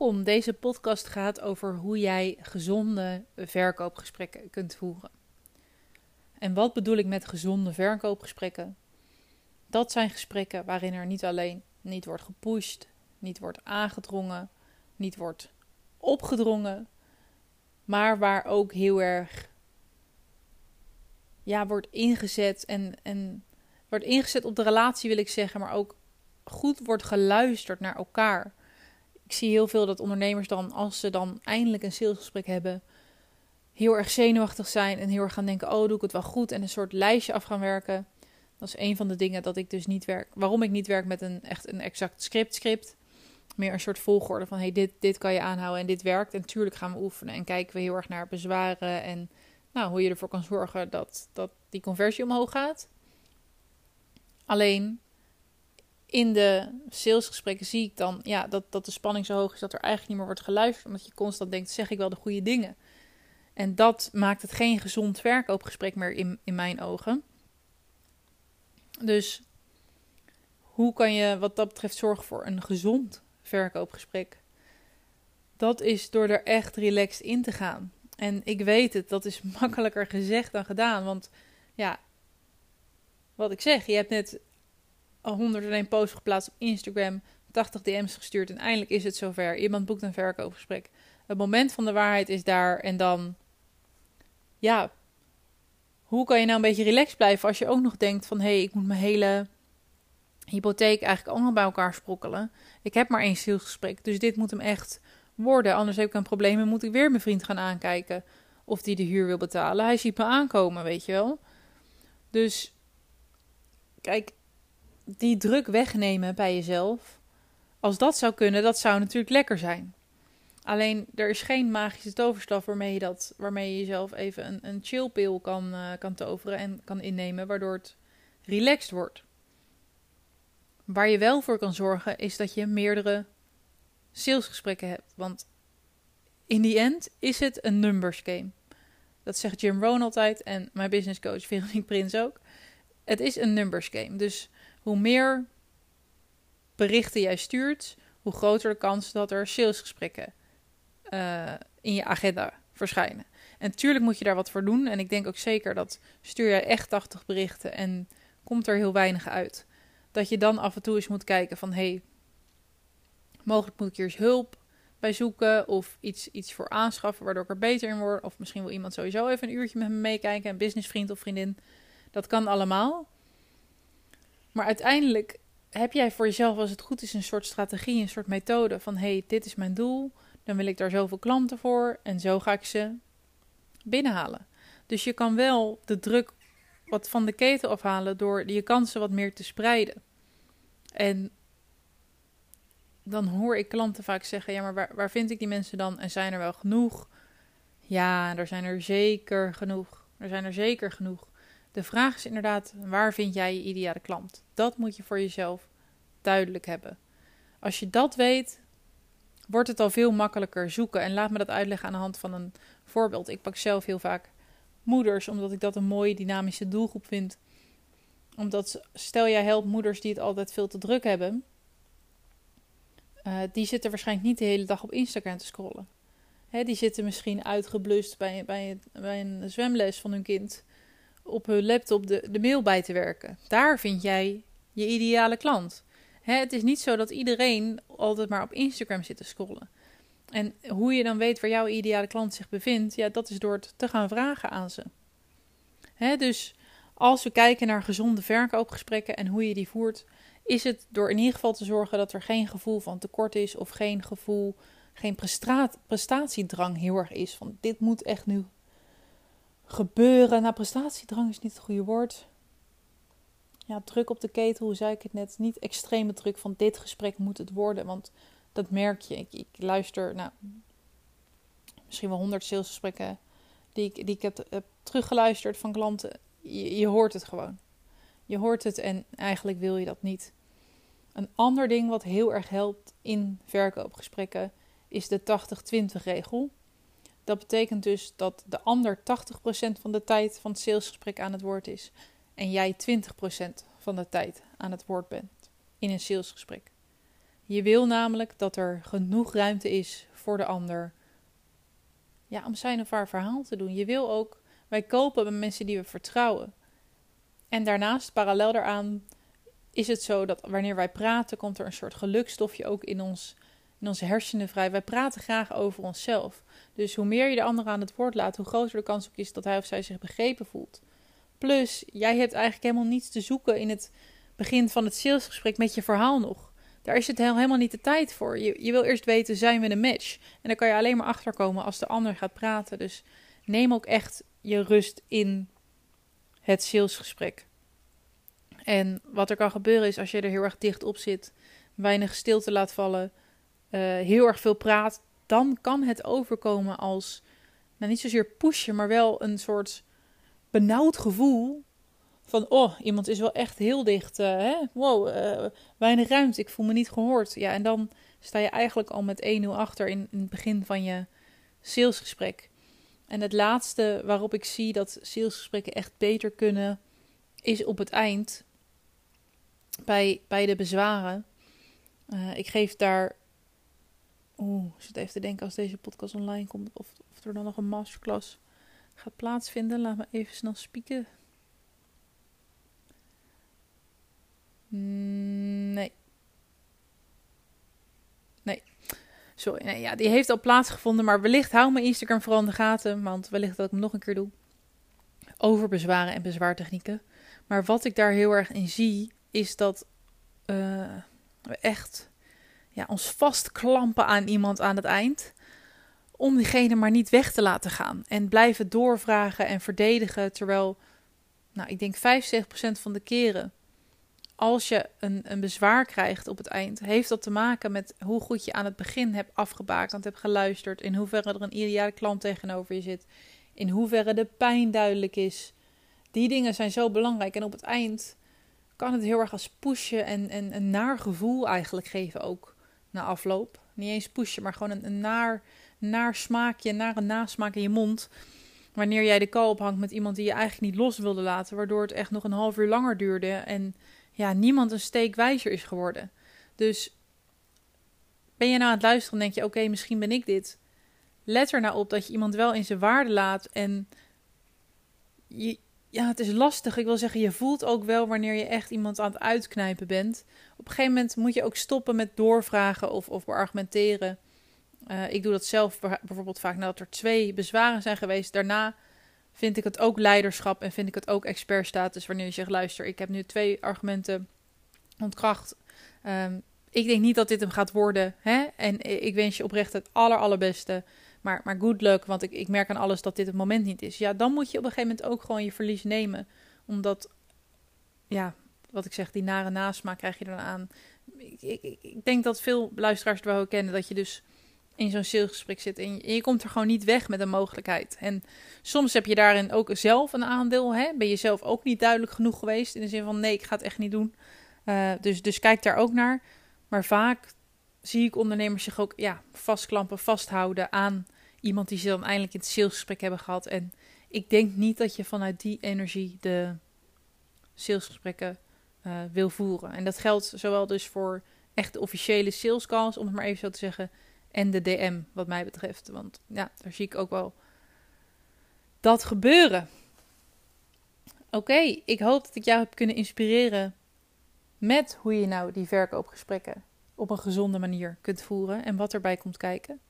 Welkom. Deze podcast gaat over hoe jij gezonde verkoopgesprekken kunt voeren. En wat bedoel ik met gezonde verkoopgesprekken? Dat zijn gesprekken waarin er niet alleen niet wordt gepusht, niet wordt aangedrongen, niet wordt opgedrongen, maar waar ook heel erg ja, wordt ingezet en, en wordt ingezet op de relatie wil ik zeggen, maar ook goed wordt geluisterd naar elkaar ik zie heel veel dat ondernemers dan, als ze dan eindelijk een salesgesprek hebben, heel erg zenuwachtig zijn en heel erg gaan denken: oh, doe ik het wel goed? En een soort lijstje af gaan werken. Dat is een van de dingen dat ik dus niet werk. Waarom ik niet werk met een echt een exact script script. Meer een soort volgorde van hey, dit, dit kan je aanhouden en dit werkt. En natuurlijk gaan we oefenen en kijken we heel erg naar bezwaren en nou, hoe je ervoor kan zorgen dat, dat die conversie omhoog gaat. Alleen in de salesgesprekken zie ik dan ja, dat, dat de spanning zo hoog is dat er eigenlijk niet meer wordt geluisterd. Omdat je constant denkt, zeg ik wel de goede dingen? En dat maakt het geen gezond verkoopgesprek meer in, in mijn ogen. Dus hoe kan je wat dat betreft zorgen voor een gezond verkoopgesprek? Dat is door er echt relaxed in te gaan. En ik weet het, dat is makkelijker gezegd dan gedaan. Want ja, wat ik zeg, je hebt net 101 posts geplaatst op Instagram, 80 DM's gestuurd en eindelijk is het zover. Iemand boekt een verkoopgesprek. Het moment van de waarheid is daar en dan, ja, hoe kan je nou een beetje relaxed blijven als je ook nog denkt van, hé, hey, ik moet mijn hele hypotheek eigenlijk allemaal bij elkaar sprokkelen. Ik heb maar één salesgesprek, dus dit moet hem echt worden. Anders heb ik een probleem en moet ik weer mijn vriend gaan aankijken of die de huur wil betalen. Hij ziet me aankomen, weet je wel. Dus kijk, die druk wegnemen bij jezelf. Als dat zou kunnen, dat zou natuurlijk lekker zijn. Alleen er is geen magische toverstaf waarmee je, dat, waarmee je jezelf even een, een chillpil kan, uh, kan toveren en kan innemen, waardoor het relaxed wordt. Waar je wel voor kan zorgen, is dat je meerdere salesgesprekken hebt. Want in die end is het een numbers game. Dat zegt Jim Rohn altijd en mijn business coach Veronique Prins ook. Het is een numbers game. Dus hoe meer berichten jij stuurt, hoe groter de kans dat er salesgesprekken uh, in je agenda verschijnen. En natuurlijk moet je daar wat voor doen. En ik denk ook zeker dat stuur jij echt 80 berichten en komt er heel weinig uit. Dat je dan af en toe eens moet kijken van hé, hey, mogelijk moet ik hier eens hulp bij zoeken of iets, iets voor aanschaffen waardoor ik er beter in word. Of misschien wil iemand sowieso even een uurtje met me meekijken, een businessvriend of vriendin. Dat kan allemaal. Maar uiteindelijk heb jij voor jezelf, als het goed is, een soort strategie, een soort methode van: hey, dit is mijn doel, dan wil ik daar zoveel klanten voor en zo ga ik ze binnenhalen. Dus je kan wel de druk wat van de keten afhalen door je kansen wat meer te spreiden. En dan hoor ik klanten vaak zeggen: ja, maar waar, waar vind ik die mensen dan? En zijn er wel genoeg? Ja, er zijn er zeker genoeg. Er zijn er zeker genoeg. De vraag is inderdaad, waar vind jij je ideale klant? Dat moet je voor jezelf duidelijk hebben. Als je dat weet, wordt het al veel makkelijker zoeken. En laat me dat uitleggen aan de hand van een voorbeeld. Ik pak zelf heel vaak moeders, omdat ik dat een mooie dynamische doelgroep vind. Omdat, stel jij helpt moeders die het altijd veel te druk hebben, uh, die zitten waarschijnlijk niet de hele dag op Instagram te scrollen. Die zitten misschien uitgeblust bij, bij een zwemles van hun kind op hun laptop de, de mail bij te werken. Daar vind jij je ideale klant. Hè, het is niet zo dat iedereen altijd maar op Instagram zit te scrollen. En hoe je dan weet waar jouw ideale klant zich bevindt, ja, dat is door het te gaan vragen aan ze. Hè, dus als we kijken naar gezonde verkoopgesprekken en hoe je die voert, is het door in ieder geval te zorgen dat er geen gevoel van tekort is of geen gevoel, geen prestatiedrang heel erg is. Van dit moet echt nu gebeuren. Nou, prestatiedrang is niet het goede woord. ja, druk op de ketel, hoe zei ik het net, niet extreme druk van dit gesprek moet het worden. Want dat merk je. Ik, ik luister, nou, misschien wel honderd salesgesprekken die ik, die ik heb, teruggeluisterd van klanten. Je, je hoort het gewoon. Je hoort het en eigenlijk wil je dat niet. Een ander ding wat heel erg helpt in verkoopgesprekken is de 80-20 regel. Dat betekent dus dat de ander 80% van de tijd van het salesgesprek aan het woord is en jij 20% van de tijd aan het woord bent in een salesgesprek. Je wil namelijk dat er genoeg ruimte is voor de ander ja, om zijn of haar verhaal te doen. Je wil ook, wij kopen bij mensen die we vertrouwen. En daarnaast, parallel daaraan, is het zo dat wanneer wij praten, komt er een soort gelukstofje ook in, ons, in onze hersenen vrij. Wij praten graag over onszelf. Dus hoe meer je de ander aan het woord laat, hoe groter de kans ook is dat hij of zij zich begrepen voelt. Plus, jij hebt eigenlijk helemaal niets te zoeken in het begin van het salesgesprek met je verhaal nog. Daar is het helemaal niet de tijd voor. Je, je wil eerst weten, zijn we een match? En dan kan je alleen maar achterkomen als de ander gaat praten. Dus neem ook echt je rust in het salesgesprek. En wat er kan gebeuren is als je er heel erg dicht op zit, weinig stilte laat vallen, uh, heel erg veel praat, dan kan het overkomen als, nou niet zozeer pushen, maar wel een soort benauwd gevoel van, oh, iemand is wel echt heel dicht. Uh, hè? Wow, uh, weinig ruimte, ik voel me niet gehoord. Ja, en dan sta je eigenlijk al met 1-0 achter in, het begin van je salesgesprek. En het laatste waarop ik zie dat salesgesprekken echt beter kunnen, is op het eind bij, bij de bezwaren. Ik geef daar. Oeh, ik zit even te denken als deze podcast online komt. Of, of er dan nog een masterclass gaat plaatsvinden. Laat me even snel spieken. Mm, nee. Nee. Sorry, nee, ja, die heeft al plaatsgevonden. Maar wellicht hou mijn Instagram vooral in de gaten. Want wellicht dat ik hem nog een keer doe. Over bezwaren en bezwaartechnieken. Maar wat ik daar heel erg in zie, is dat we echt ja, ons vastklampen aan iemand aan het eind. Om diegene maar niet weg te laten gaan. En blijven doorvragen en verdedigen. Terwijl, nou, ik denk 75% van de keren als je een, een bezwaar krijgt op het eind, heeft dat te maken met hoe goed je aan het begin hebt afgebakend, hebt geluisterd, in hoeverre er een ideale klant tegenover je zit, in hoeverre de pijn duidelijk is. Die dingen zijn zo belangrijk en op het eind kan het heel erg als pushen en, en een naar gevoel eigenlijk geven ook na afloop. Niet eens pushen, maar gewoon een, naar, naar smaakje, naar een nasmaak in je mond. Wanneer jij de call ophangt met iemand die je eigenlijk niet los wilde laten, waardoor het echt nog een half uur langer duurde en ja, niemand een steek wijzer is geworden. Dus ben je nou aan het luisteren en denk je, oké, misschien ben ik dit. Let er nou op dat je iemand wel in zijn waarde laat en je, ja, het is lastig. Ik wil zeggen, je voelt ook wel wanneer je echt iemand aan het uitknijpen bent. Op een gegeven moment moet je ook stoppen met doorvragen of, of argumenteren. Uh, ik doe dat zelf bijvoorbeeld vaak nadat er twee bezwaren zijn geweest. Daarna vind ik het ook leiderschap en vind ik het ook expertstatus wanneer je zegt: luister, ik heb nu twee argumenten ontkracht. Um, ik denk niet dat dit hem gaat worden. Hè? En ik wens je oprecht het aller, allerbeste. Maar, maar good luck, want ik, ik merk aan alles dat dit het moment niet is. Ja, dan moet je op een gegeven moment ook gewoon je verlies nemen. Omdat, ja, wat ik zeg, die nare nasmaak krijg je dan aan. Ik, ik, ik denk dat veel luisteraars het wel kennen dat je dus in zo'n salesgesprek zit en je, komt er gewoon niet weg met een mogelijkheid. En soms heb je daarin ook zelf een aandeel. Hè? Ben je zelf ook niet duidelijk genoeg geweest in de zin van nee, ik ga het echt niet doen. Uh, dus, dus kijk daar ook naar. Maar vaak zie ik ondernemers zich ook ja, vastklampen, vasthouden aan iemand die ze dan eindelijk in het salesgesprek hebben gehad. En ik denk niet dat je vanuit die energie de salesgesprekken uh, wil voeren. En dat geldt zowel dus voor echt de officiële sales calls, om het maar even zo te zeggen, en de DM wat mij betreft. Want ja, daar zie ik ook wel dat gebeuren. Oké, ik hoop dat ik jou heb kunnen inspireren met hoe je nou die verkoopgesprekken op een gezonde manier kunt voeren en wat erbij komt kijken.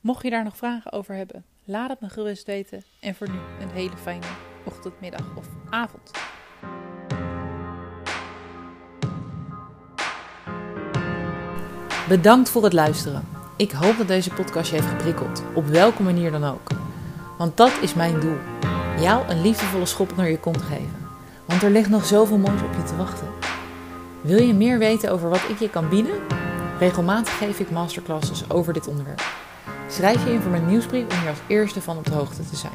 Mocht je daar nog vragen over hebben, laat het me gerust weten. En voor nu een hele fijne ochtend, middag of avond. Bedankt voor het luisteren. Ik hoop dat deze podcast je heeft geprikkeld, op welke manier dan ook. Want dat is mijn doel: jou een liefdevolle schop naar je kont geven. Want er ligt nog zoveel moois op je te wachten. Wil je meer weten over wat ik je kan bieden? Regelmatig geef ik masterclasses over dit onderwerp. Schrijf je in voor mijn nieuwsbrief om hier als eerste van op de hoogte te zijn.